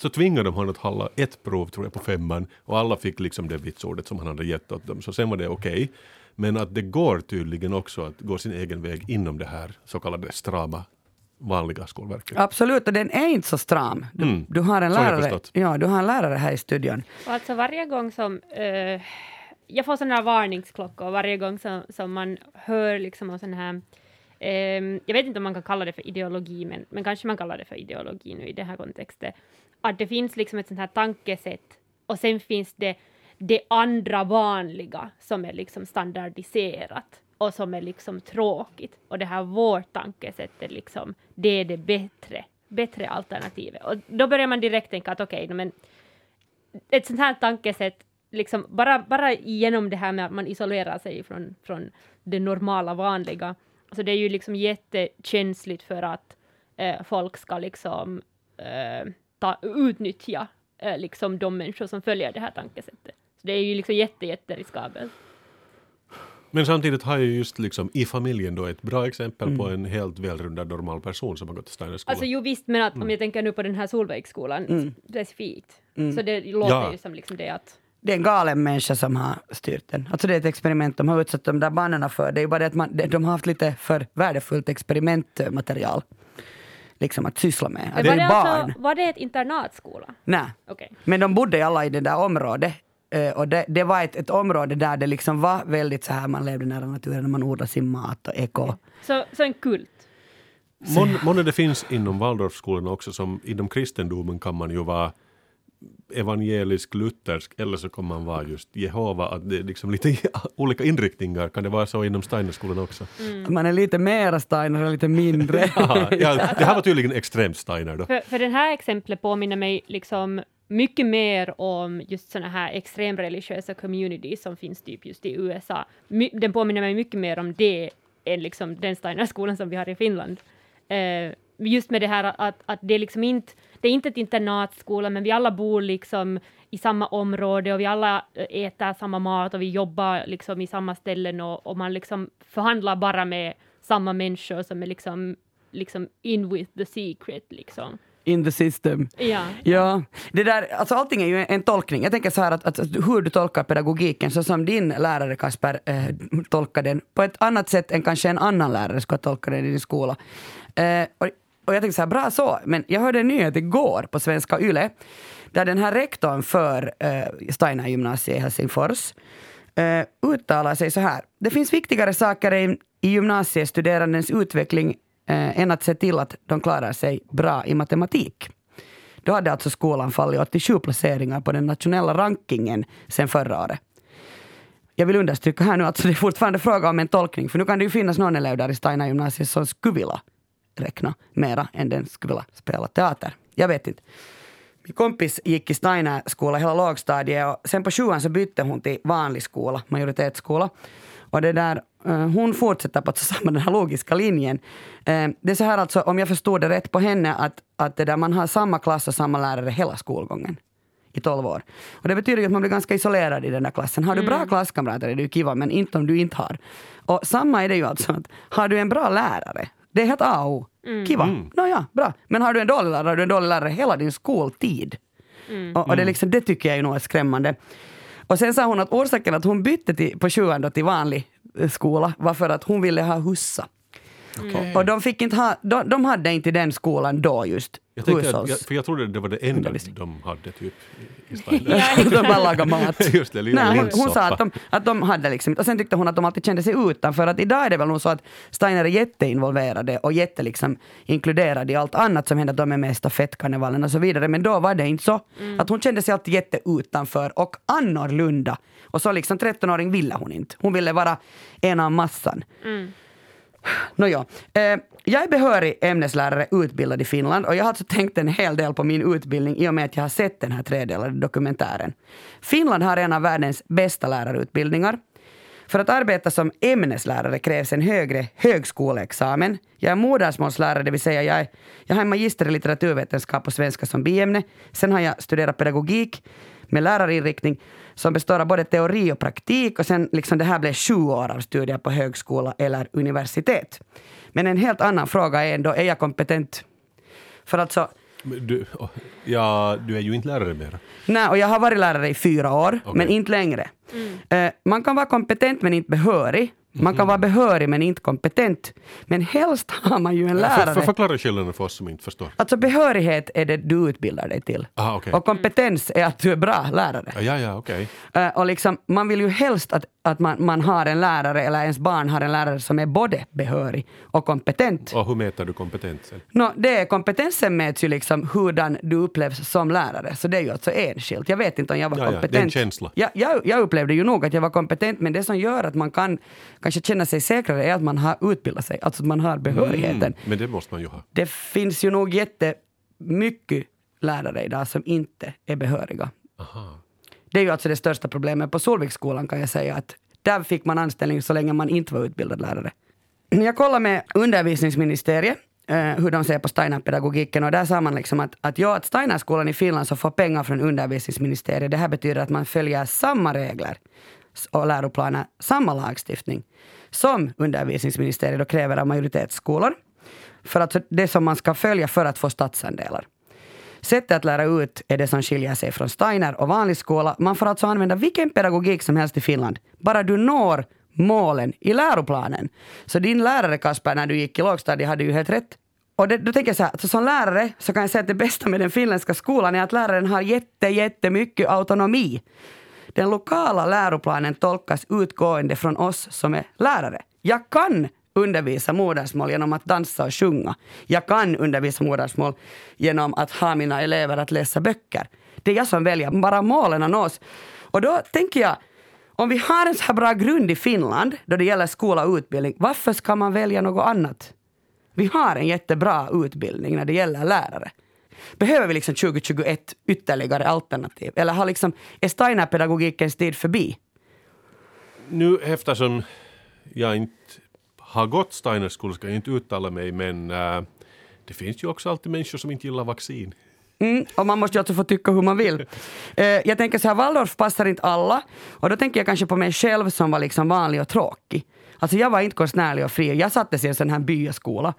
Så tvingade de honom att hålla ett prov, tror jag, på femman och alla fick liksom det vitsordet som han hade gett åt dem, så sen var det okej. Men att det går tydligen också att gå sin egen väg inom det här så kallade strama vanliga skolverket. Absolut, och den är inte så stram. Du, Mm. du, har, en lärare, ja, du har en lärare här i studion. Och alltså varje gång som eh, jag får sådana här varningsklockor, varje gång som, som man hör liksom om sån här ehm, jag vet inte om man kan kalla det för ideologi, men, men kanske man kallar det för ideologi nu i den här kontexten. Att det finns liksom ett sånt här tankesätt och sen finns det det andra vanliga som är liksom standardiserat och som är liksom tråkigt. Och det här vårt tankesätt är liksom, det är det bättre, bättre alternativet. Och då börjar man direkt tänka att okej, okay, men ett sånt här tankesätt, liksom bara, bara genom det här med att man isolerar sig från, från det normala, vanliga, så det är ju liksom jättekänsligt för att eh, folk ska liksom eh, ta, utnyttja eh, liksom de människor som följer det här tankesättet. Så det är ju liksom jätte, jätteriskabelt. Men samtidigt har jag just liksom i familjen då ett bra exempel på en helt välrundad normal person som har gått i Steiners skola. Alltså jo visst, men att, om jag tänker nu på den här Solveigskolan specifikt, så det låter Ja. ju som liksom det att det är en galen människa som har styrt den. Alltså det är ett experiment de har utsatt de där barnen för. Det är ju bara det att man, de har haft lite för värdefullt experimentmaterial liksom att syssla med. Är var, ju det barn. alltså, var det ett internatskola? Nej. Okej. Men de bodde alla i det där området. Eh, Och det, det var ett, ett område där det liksom var väldigt så här, man levde nära naturen, man odlade sin mat och eko. Så, så en kult? Mån- Månne det finns inom Waldorfskolorna också som inom kristendomen kan man ju vara evangelisk, luthersk eller så kan man vara just Jehova. Att det är liksom lite olika inriktningar. Kan det vara så inom Steinerskolan också? Man är lite mera Steiner och lite mindre. Aha, ja, det här var tydligen extremt Steiner då. För, för den här exemplet påminner mig liksom mycket mer om just såna här extremreligiösa communities som finns typ just i USA. My, den påminner mig mycket mer om det än liksom den Steinerskolan som vi har i Finland. Uh, just med det här att, att det är liksom inte, det är inte ett internatskola, men vi alla bor liksom i samma område och vi alla äter samma mat och vi jobbar liksom i samma ställen och, och man liksom förhandlar bara med samma människor som är liksom, liksom in with the secret liksom. In the system. Ja. Ja, det där, alltså allting är ju en tolkning. Jag tänker så här att, att, hur du tolkar pedagogiken, så som din lärare Kasper eh, tolkar den, på ett annat sätt än kanske en annan lärare skulle tolka den i din skola. Eh, och, och jag tänkte så här, bra så, men jag hörde en nyhet igår på Svenska Yle, där den här rektorn för eh, Steiner gymnasiet i Helsingfors eh, uttalar sig så här. Det finns viktigare saker i, i gymnasiestuderandes utveckling eh, än att se till att de klarar sig bra i matematik. Då hade alltså skolan fallit 87 placeringar på den nationella rankingen sen förra året. Jag vill understryka här nu att det är fortfarande fråga om en tolkning, för nu kan det ju finnas någon elev där i Steina gymnasiet som skulle vilja räkna mera än den skulle vilja spela teater. Jag vet inte. Min kompis gick i Steiner skola hela lågstadiet och sen på sjuan så bytte hon till vanlig skola, majoritetsskola. Och det där, eh, hon fortsätter på samma den här logiska linjen. Eh, Det är så här alltså, om jag förstod det rätt på henne, att, att det där man har samma klass och samma lärare hela skolgången i 12 år. Och det betyder ju att man blir ganska isolerad i den där klassen. Har du bra klasskamrater är det ju kiva, men inte om du inte har. Och samma är det ju alltså att har du en bra lärare, det är helt A och O. Kiva. Nåja, bra. Men har du en dålig lärare, har du en dålig lärare hela din skoltid. Och, och det, är liksom, det tycker jag ju nog är skrämmande. Och sen sa hon att orsaken att hon bytte till, på sjuan då till vanlig eh, skola var för att hon ville ha hussa. Och, och de, fick inte ha, de, de hade inte den skolan då just Jag tänkte att, jag, för jag trodde det var det enda de hade typ i- Steiner. de bara lagar mat. Just det, Nej, hon, hon sa att de, att de hade liksom Och sen tyckte hon att de alltid kände sig utanför. Att idag är det väl nog så att Steiner är jätteinvolverade och jätte liksom inkluderade i allt annat som händer. De är med i stafettkarnevalen och så vidare. Men då var det inte så. Att hon kände sig alltid jätte utanför och annorlunda. Och så liksom 13-åring ville hon inte. Hon ville vara en av massan. Nåja, eh, jag är behörig ämneslärare utbildad i Finland och jag har alltså tänkt en hel del på min utbildning i och med att jag har sett den här tredelade dokumentären. Finland har en av världens bästa lärarutbildningar. För att arbeta som ämneslärare krävs en högre högskoleexamen. Jag är modersmålslärare, det vill säga jag, är, jag har en magister i litteraturvetenskap och svenska som biämne. Sen har jag studerat pedagogik med lärarinriktning som består av både teori och praktik och sen liksom det här blev sju år av studier på högskola eller universitet. Men en helt annan fråga är ändå, är jag kompetent? För alltså, Du, ja, du är ju inte lärare mer. nej, och jag har varit lärare i fyra år, Okej. men inte längre. Eh, man kan vara kompetent men inte behörig. Man kan vara behörig men inte kompetent. Men helst har man ju en För, lärare. för, förklara skillnaden för oss som inte förstår. Alltså behörighet är det du utbildar dig till. Aha, okej. Och kompetens är att du är bra lärare. Ja, ja, ja okej. Eh, och liksom, man vill ju helst att, att man, man har en lärare, eller ens barn har en lärare som är både behörig och kompetent. Och hur mäter du kompetensen? Nå, det är, kompetensen mäts ju liksom hurdan du upplevs som lärare, så det är ju alltså enskilt. Jag vet inte om jag var Ja, ja, kompetent. det är en känsla. Ja, jag, jag upplevde ju nog att jag var kompetent, men det som gör att man kan kanske känna sig säkrare är att man har utbildat sig, alltså att man har behörigheten. Mm, men det måste man ju ha. Det finns ju nog jättemycket lärare idag som inte är behöriga. Aha. Det är ju alltså det största problemet på Solviksskolan kan jag säga att där fick man anställning så länge man inte var utbildad lärare. Jag kollade med undervisningsministeriet Eh, hur de ser på Steinerpedagogiken. och där sa man liksom att, att ja, att Steinerskolan i Finland så får pengar från undervisningsministeriet. Det här betyder att man följer samma regler och läroplaner, samma lagstiftning som undervisningsministeriet och kräver av majoritetsskolor. För att det som man ska följa för att få statsandelar. Sättet att lära ut är det som skiljer sig från Steiner och vanlig skola. Man får alltså använda vilken pedagogik som helst i Finland, bara du når målen i läroplanen. Så din lärare Kasper, när du gick i lågstadiet, hade ju helt rätt. Och det, då tänker jag så här, alltså som lärare så kan jag säga att det bästa med den finländska skolan är att läraren har jätte, jättemycket autonomi. Den lokala läroplanen tolkas utgående från oss som är lärare. Jag kan undervisa modersmål genom att dansa och sjunga. Jag kan undervisa modersmål genom att ha mina elever att läsa böcker. Det är jag som väljer, bara målen nås. Och då tänker jag, om vi har en så här bra grund i Finland då det gäller skola och utbildning, varför ska man välja något annat? Vi har en jättebra utbildning när det gäller lärare. Behöver vi liksom 2021 ytterligare alternativ? Eller har liksom, är Steiner-pedagogikens tid förbi? Nu eftersom jag inte har gått Steiners skola ska jag inte uttala mig men äh, det finns ju också alltid människor som inte gillar vaccin. Mm, och man måste ju alltså få tycka hur man vill. Eh, jag tänker så här, Waldorf passar inte alla. Och då tänker jag kanske på mig själv som var liksom vanlig och tråkig. Alltså jag var inte konstnärlig och fri. Jag sattes i en sån här byaskola.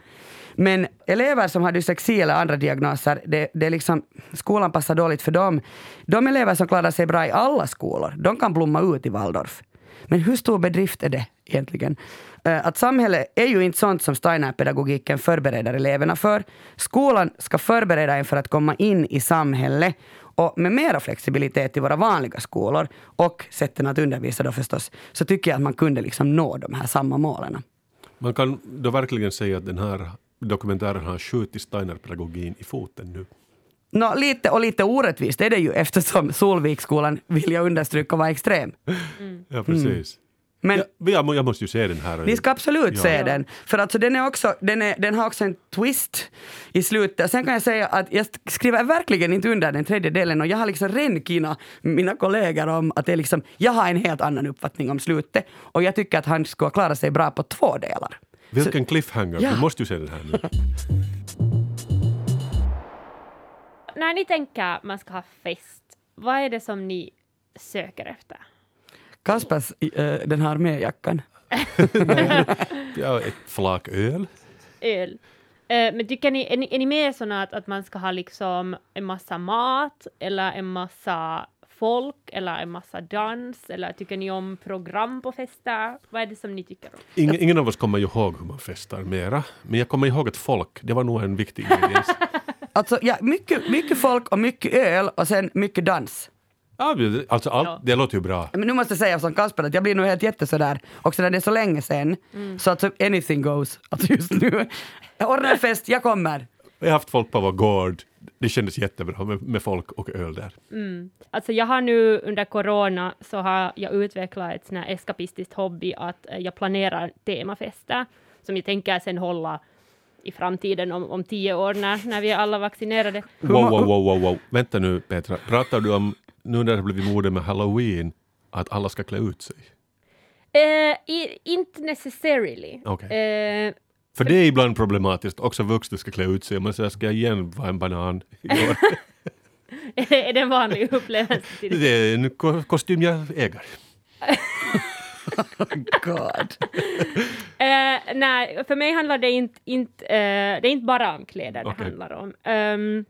Men elever som har dyslexi eller andra diagnoser, det, det är liksom, skolan passar dåligt för dem. De elever som klarar sig bra i alla skolor, de kan blomma ut i Waldorf. Men hur stor bedrift är det egentligen? Eh, att samhället är ju inte sånt som Steiner-pedagogiken förbereder eleverna för. Skolan ska förbereda en för att komma in i samhället och med mera flexibilitet i våra vanliga skolor och sätten att undervisa då förstås, så tycker jag att man kunde liksom nå de här samma målen. Man kan då verkligen säga att den här dokumentären har skjutit Steiner-pedagogin i foten nu. No, lite, och lite orättvist är det ju eftersom Solvikskolan, vill jag understryka, var extrem. Mm. Ja, precis. Men Ja, jag, må- jag måste ju se den här. ni ska absolut Ja. se den. För alltså den, är också, den, är, den har också en twist i slutet. Sen kan jag säga att jag skriver verkligen inte under den tredje delen och jag har liksom renkina mina kollegor om att det är liksom, jag har en helt annan uppfattning om slutet och jag tycker att han skulle klara sig bra på två delar. Vilken cliffhanger, Ja. du måste ju se den här nu. När ni tänker att man ska ha fest, vad är det som ni söker efter? Kaspers, äh, den här arméjackan. Ja, ett flak öl. Öl. Eh, men tycker ni, är ni, är ni mer såna att, att man ska ha liksom en massa mat eller en massa folk eller en massa dans eller tycker ni om program på fester? Vad är det som ni tycker om? Ingen, ingen av oss kommer ju ihåg hur man festar mera. Men jag kommer ihåg att folk, det var nog en viktig ingrediens. Alltså, ja, mycket, mycket folk och mycket öl och sen mycket dans. Ja, alltså, allt, Ja. det låter ju bra. Men nu måste jag säga som Kasper att jag blir nog helt jätte sådär, också när det är så länge sen, så att så anything goes. Alltså just nu, jag ordnar fest, jag kommer. Jag har haft folk på vår gård. Det kändes jättebra med, med folk och öl där. Alltså jag har nu under corona så har jag utvecklat ett sån här eskapistiskt hobby att eh, jag planerar temafester som jag tänker sen hålla i framtiden om, om tio år när, när vi är alla vaccinerade. Wow, wow, wow, wow, wow. Vänta nu Petra, pratar du om, nu när det har blivit mode med halloween, att alla ska klä ut sig? Eh, i, inte necessarily. Okej. Eh, För det är ibland problematiskt, också vuxna ska klä ut sig. Man säger, ska jag igen vara en banan? i år?" är det en vanlig upplevelse? Det? är en ko- kostym jag äger. God. Eh, nej, för mig handlar det inte, inte, eh, det är inte bara om kläder det Okej. handlar om. Ehm,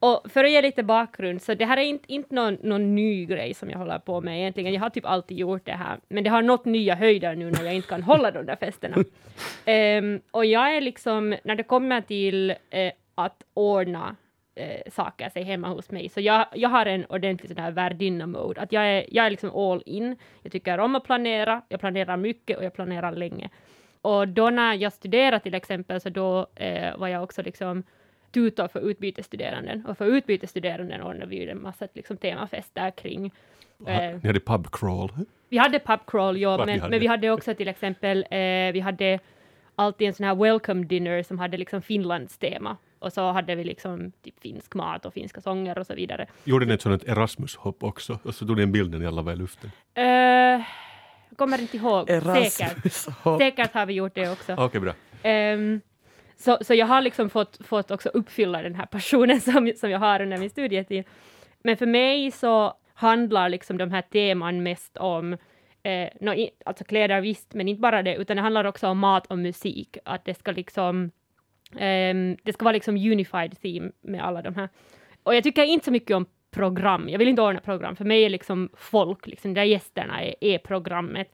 och för att ge lite bakgrund, så det här är inte, inte någon, någon ny grej som jag håller på med egentligen. Jag har typ alltid gjort det här, men det har nått nya höjder nu när jag inte kan hålla de där festerna. Ehm, och jag är liksom, när det kommer till eh, att ordna eh, saker sig hemma hos mig, så jag, jag har en ordentlig sån här värdinna-mode, att jag är, jag är liksom all in. Jag tycker om att planera, jag planerar mycket och jag planerar länge. Och då när jag studerade till exempel, så då eh, var jag också liksom tutor för utbytesstuderanden. Och för utbytesstuderanden ordnade vi ju en massa liksom, temafester kring eh, Ni hade pub crawl. vi hade pub crawl, ja, men, hade. men vi hade också till exempel, eh, vi hade alltid en sån här welcome dinner som hade liksom Finlands tema. Och så hade vi liksom typ finsk mat och finska sånger och så vidare. Gjorde ni ett sådant Erasmus-hopp också? Och så tog ni en bild när ni alla var i luften. Jag kommer inte ihåg. Säkert. Erasmus. Säkert har vi gjort det också. Okej, bra. Ehm, så, så jag har liksom fått, fått också uppfylla den här passionen som, som jag har under min studietid. Men för mig så handlar liksom de här teman mest om eh, i, alltså kläder visst, men inte bara det, utan det handlar också om mat och musik. Att det ska liksom Um, det ska vara liksom unified theme med alla de här. Och jag tycker inte så mycket om program. Jag vill inte ordna program. För mig är liksom folk, liksom, där gästerna är, är programmet.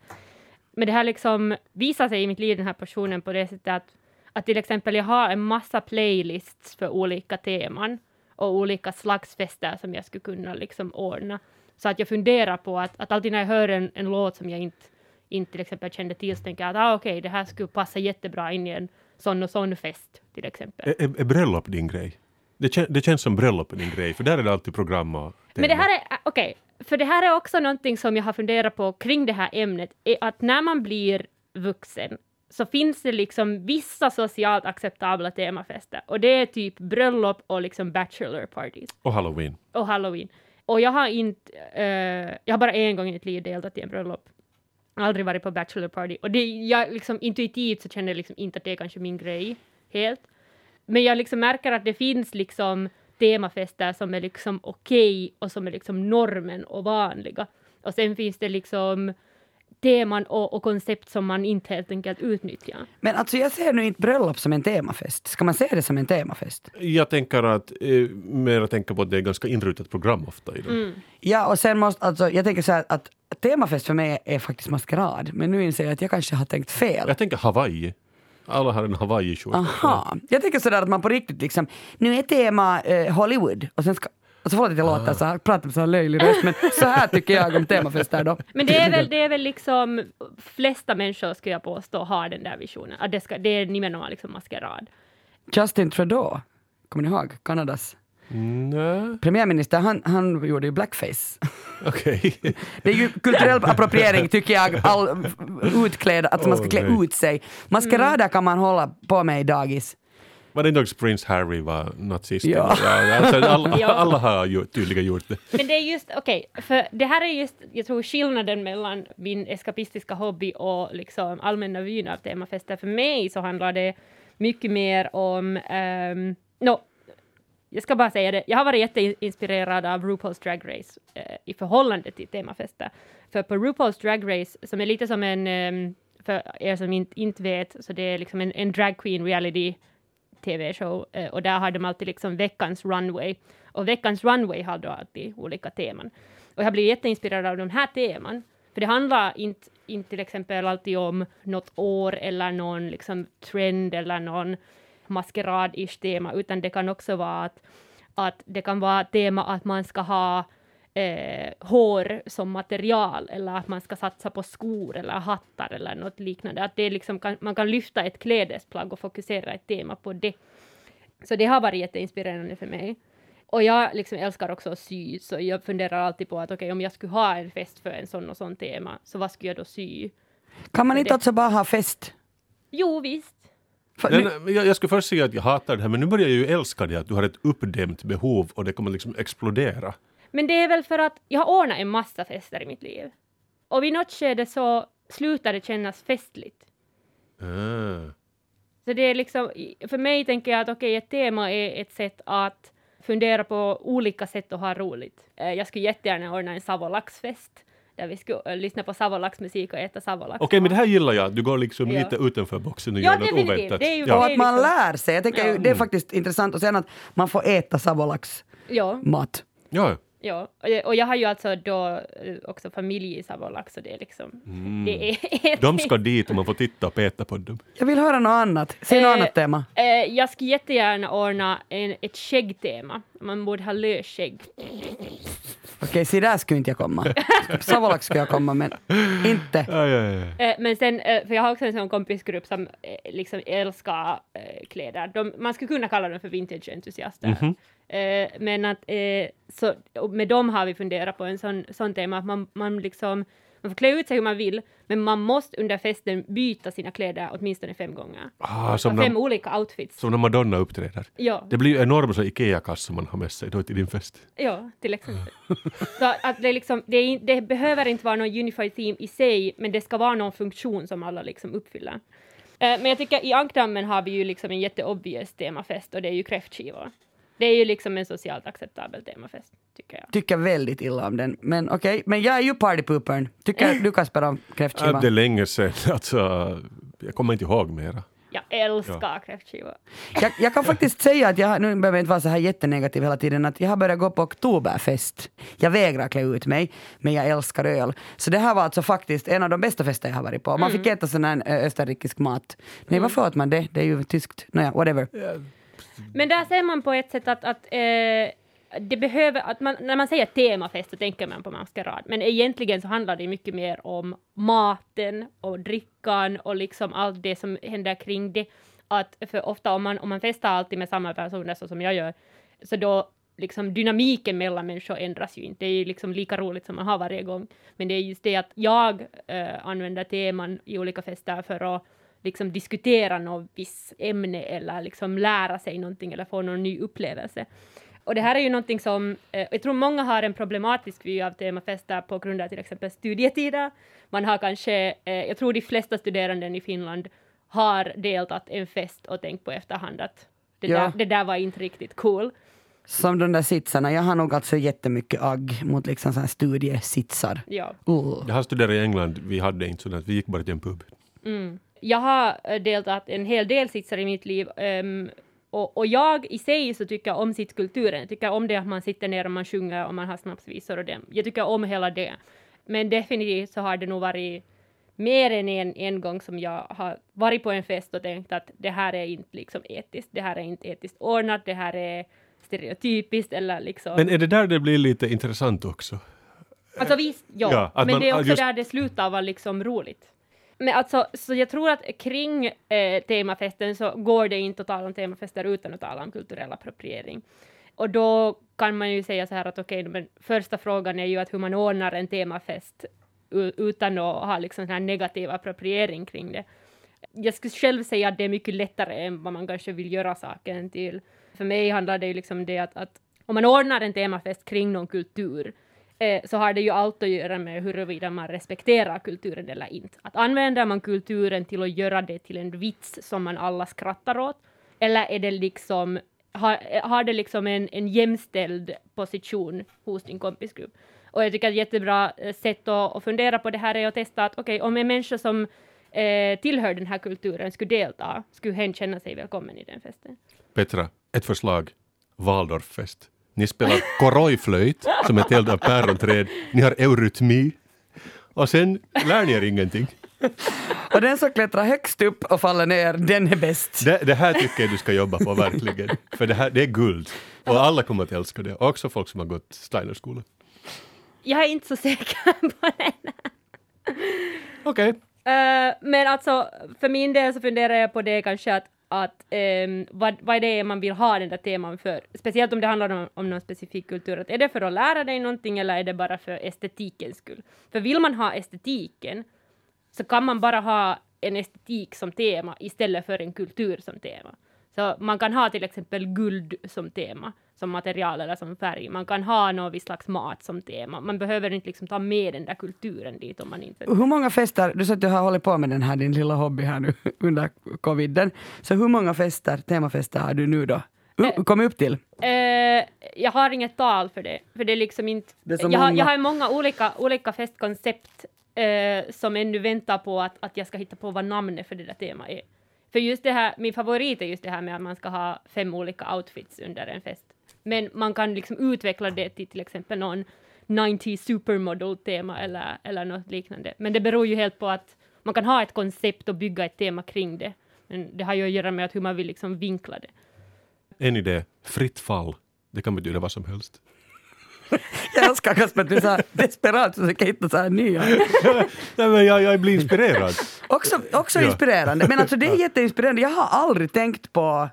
Men det här liksom visar sig i mitt liv, den här personen, på det sättet att, att till exempel jag har en massa playlists för olika teman och olika slags fester som jag skulle kunna liksom ordna. Så att jag funderar på att, att alltid när jag hör en, en låt som jag inte, inte till exempel kände till så tänker jag att ah, okej, okay, det här skulle passa jättebra in i en sån och sån fest till exempel. Är, är, bröllop din grej? Det, kän, det känns som bröllop är din grej, för där är det alltid program och tema. Men det här är, okej, okay, för det här är också någonting som jag har funderat på kring det här ämnet, är att när man blir vuxen så finns det liksom vissa socialt acceptabla temafester och det är typ bröllop och liksom bachelor parties. Och halloween. Och halloween. Och jag har inte, uh, jag har bara en gång i mitt liv deltagit i en bröllop. Aldrig varit på bachelor party. Och det, jag liksom intuitivt så känner jag liksom inte att det är kanske min grej helt. Men jag liksom märker att det finns liksom temafester som är liksom okej okay och som är liksom normen och vanliga. Och sen finns det liksom teman och, och, koncept som man inte helt enkelt utnyttjar. Men alltså jag ser nu inte bröllop som en temafest. Ska man se det som en temafest? Jag tänker att, eh, mer tänka på att det är ganska inrutat program ofta i dem. Mm. Ja, och sen måste, alltså jag tänker så här att temafest för mig är faktiskt maskerad. Men nu inser jag att jag kanske har tänkt fel. Jag tänker Hawaii. Alla har en hawaii-skjorta. Aha. Jag tänker sådär att man på riktigt liksom, nu är tema eh, Hollywood och sen ska Alltså förlåt att jag låter så här, pratar med så här löjlig röst, men så här tycker jag om temafester då. Men det är väl, det är väl liksom, flesta människor skulle jag påstå har den där visionen, att det, ska, det är nimenoma liksom maskerad. Justin Trudeau, kommer ni ihåg? Kanadas Nej. Premiärminister, han, han gjorde ju blackface. Okay. det är ju kulturell appropriering tycker jag, all utklädd, att man ska klä ut sig. Maskerader kan man hålla på med i dagis. Var det inte också Prince Harry var nazist? Ja. ja alltså, alla, alla har ju tydligen gjort det. Men det är just, okej, okay, för det här är just, jag tror skillnaden mellan min eskapistiska hobby och liksom allmänna vyn av temafester. För mig så handlar det mycket mer om, um, no, jag ska bara säga det, jag har varit jätteinspirerad av RuPaul's Drag Race eh, i förhållande till temafester. För på RuPaul's Drag Race, som är lite som en, um, för er som inte, inte vet, så det är liksom en, en drag queen reality tv-show eh, och där har de alltid liksom veckans runway. Och veckans runway har då alltid olika teman. Och jag blir jätteinspirerad av de här teman, för det handlar inte, inte till exempel alltid om något år eller någon liksom trend eller någon maskerad-ish tema, utan det kan också vara att, att det kan vara tema att man ska ha eh, hår som material eller att man ska satsa på skor eller hattar eller något liknande. Att det liksom kan, man kan lyfta ett klädesplagg och fokusera ett tema på det. Så det har varit jätteinspirerande för mig. Och jag liksom älskar också att sy, så jag funderar alltid på att okej, okay, om jag skulle ha en fest för en sån och sån tema, så vad skulle jag då sy? Kan man inte alltså bara ha fest? Jo, visst. Men, jag, jag skulle först säga att jag hatar det här, men nu börjar jag ju älska det, att du har ett uppdämt behov och det kommer liksom explodera. Men det är väl för att jag har ordnat en massa fester i mitt liv. Och vid något skede så slutar det kännas festligt. Ah. Så det är liksom, för mig tänker jag att okej, okay, ett tema är ett sätt att fundera på olika sätt att ha roligt. Eh, jag skulle jättegärna ordna en savolaxfest där vi skulle eh, lyssna på savolaxmusik och äta savolax. Okej, okay, men det här gillar jag. Du går liksom ja. lite utanför boxen och ja, gör något oväntat. Det är ju, ja. Och att man liksom... lär sig. Jag tänker, ja. Det är faktiskt intressant och sen att man får äta savolax mat. Ja. Ja, och jag har ju alltså då eh, också familj i Savolax, så det är liksom... Mm. Det är De ska dit och man får titta och peta på dem. Jag vill höra något annat. Säg något eh, annat tema. Eh, jag skulle jättegärna ordna en, ett skäggtema. Man borde ha lösskägg. Okej, se där skulle inte jag komma. Savolax skulle jag komma, men inte. Ja, ja, ja. Eh, men sen, eh, för jag har också en sån kompisgrupp som eh, liksom älskar kläder. De, man skulle kunna kalla dem för vintage-entusiaster. Mm -hmm. Men att, så, med dem har vi funderat på en sån, sån tema, att man, man liksom man får klä ut sig hur man vill, men man måste under festen byta sina kläder åtminstone fem gånger. Ah, som fem när, olika outfits. Som när Madonna uppträder. Ja. Det blir ju enorma IKEA-kassar man har med sig då till din fest. Ja, till exempel. så att det, liksom, det, är, det, behöver inte vara någon unified theme i sig, men det ska vara någon funktion som alla liksom uppfyller. Uh, men jag tycker i Ankdammen har vi ju liksom en jätteobvious temafest och det är ju kräftskivor. Det är ju liksom en socialt acceptabel temafest, tycker jag. Tycker väldigt illa om den. Men okej, okay. men jag är ju partypoopern. Tycker du Kasper om kräftskivan? det är länge sedan. Alltså, jag kommer inte ihåg mera. Jag älskar kräftskivor. Jag, jag kan faktiskt säga att jag, nu behöver jag inte vara så här jättenegativ hela tiden, att jag har börjat gå på oktoberfest. Jag vägrar klä ut mig, men jag älskar öl. Så det här var alltså faktiskt en av de bästa fester jag har varit på. Man fick äta sån här österrikisk mat. Nej, varför åt man det? Det är ju tyskt. Nåja, whatever. Men där ser man på ett sätt att, att eh, det behöver, att man, när man säger temafest så tänker man på maskerad, men egentligen så handlar det mycket mer om maten och drickan och liksom allt det som händer kring det. Att för ofta om man, om man festar alltid med samma personer så som jag gör, så då liksom dynamiken mellan människor ändras ju inte. Det är ju liksom lika roligt som man har varje gång. Men det är just det att jag äh, använder teman i olika fester för att liksom diskutera något visst ämne eller liksom lära sig någonting eller få någon ny upplevelse. Och det här är ju någonting som eh, jag tror många har en problematisk vy av temafester på grund av till exempel studietider. Man har kanske, eh, jag tror de flesta studerande i Finland har deltagit en fest och tänkt på efterhand att det, Ja. där, det där var inte riktigt cool. Som de där sitsarna. Jag har nog alltså jättemycket agg mot liksom så här studiesitsar. Ja. Uh. Jag har studerat i England, vi hade inte sådant, vi gick bara till en pub. Jag har eh, deltagit en hel del sitsar i mitt liv ehm, och, och jag i sig så tycker om sittkulturen. Jag tycker om det att man sitter ner och man sjunger och man har snapsvisor och det. Jag tycker om hela det. Men definitivt så har det nog varit mer än en, en gång som jag har varit på en fest och tänkt att det här är inte liksom etiskt. Det här är inte etiskt ordnat. Det här är stereotypiskt eller liksom. Men är det där det blir lite intressant också? Alltså visst, ja. Ja, men man- det är också just- där det slutar vara liksom roligt. Men alltså, så jag tror att kring eh, temafesten så går det inte att tala om temafester utan att tala om kulturell appropriering. Och då kan man ju säga så här att okej, men första frågan är ju att hur man ordnar en temafest utan att ha liksom här negativ appropriering kring det. Jag skulle själv säga att det är mycket lättare än vad man kanske vill göra saken till. För mig handlar det ju liksom det att, att om man ordnar en temafest kring någon kultur eh, så har det ju allt att göra med huruvida man respekterar kulturen eller inte. Att använder man kulturen till att göra det till en vits som man alla skrattar åt, eller är det liksom har, har det liksom en, en jämställd position hos din kompisgrupp? Och jag tycker att ett jättebra eh, sätt att, att fundera på det här är att testa att okej, om en människa som eh, tillhör den här kulturen skulle delta, skulle hen känna sig välkommen i den festen? Petra, ett förslag. Waldorffest. Ni spelar korojflöjt som ett eld av päronträd. Ni har eurytmi. Och sen lär ni er ingenting. Och den som klättrar högst upp och faller ner, den är bäst. Det, det här tycker jag du ska jobba på verkligen. För det här det är guld. Och alla kommer att älska det. Också folk som har gått Steinerskolan. Jag är inte så säker på den. Okej. Eh, men alltså, för min del så funderar jag på det kanske att, att um, vad, vad är det man vill ha den där teman för? Speciellt om det handlar om, om någon specifik kultur. Att är det för att lära dig någonting eller är det bara för estetikens skull? För vill man ha estetiken så kan man bara ha en estetik som tema istället för en kultur som tema. Så man kan ha till exempel guld som tema, som material eller som färg. Man kan ha någon viss slags mat som tema. Man behöver inte liksom ta med den där kulturen dit om man inte... Hur många fester, du sa att du har hållit på med den här din lilla hobby här nu under coviden. Så hur många fester, temafester har du nu då? Uh, kommit upp till? Eh, jag har inget tal för det, för det är liksom inte... Det är jag, har, många. jag har många olika, olika festkoncept eh, som ännu väntar på att, att jag ska hitta på vad namnet för det där temat är. För just det här, min favorit är just det här med att man ska ha fem olika outfits under en fest. Men man kan liksom utveckla det till till exempel någon 90 supermodel-tema eller, eller något liknande. Men det beror ju helt på att man kan ha ett koncept och bygga ett tema kring det. Men det har ju att göra med att hur man vill liksom vinkla det. En idé. Fritt fall. Det kan betyda vad som helst. Jag älskar Kasper att du så här desperat försöker hitta så här nya. Nej, men jag, jag blir inspirerad. Också, också Ja. inspirerande. Men alltså det är jätteinspirerande. Jag har aldrig tänkt på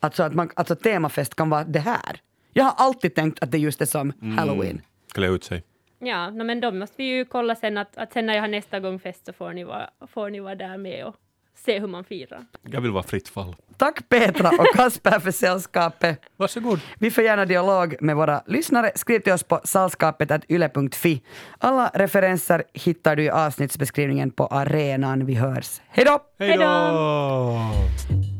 alltså att man, alltså temafest kan vara det här. Jag har alltid tänkt att det just är som halloween. Klä ut sig. Ja, no, men då måste vi ju kolla sen att, att sen när jag har nästa gång fest så får ni vara, får ni vara där med och se hur man firar. Jag vill vara fritt fall. Tack Petra och Kasper för sällskapet. Varsågod. Vi får gärna dialog med våra lyssnare. Skriv till oss på salskapet.yle.fi. Alla referenser hittar du i avsnittsbeskrivningen på arenan. Vi hörs. Hej då! Hej då!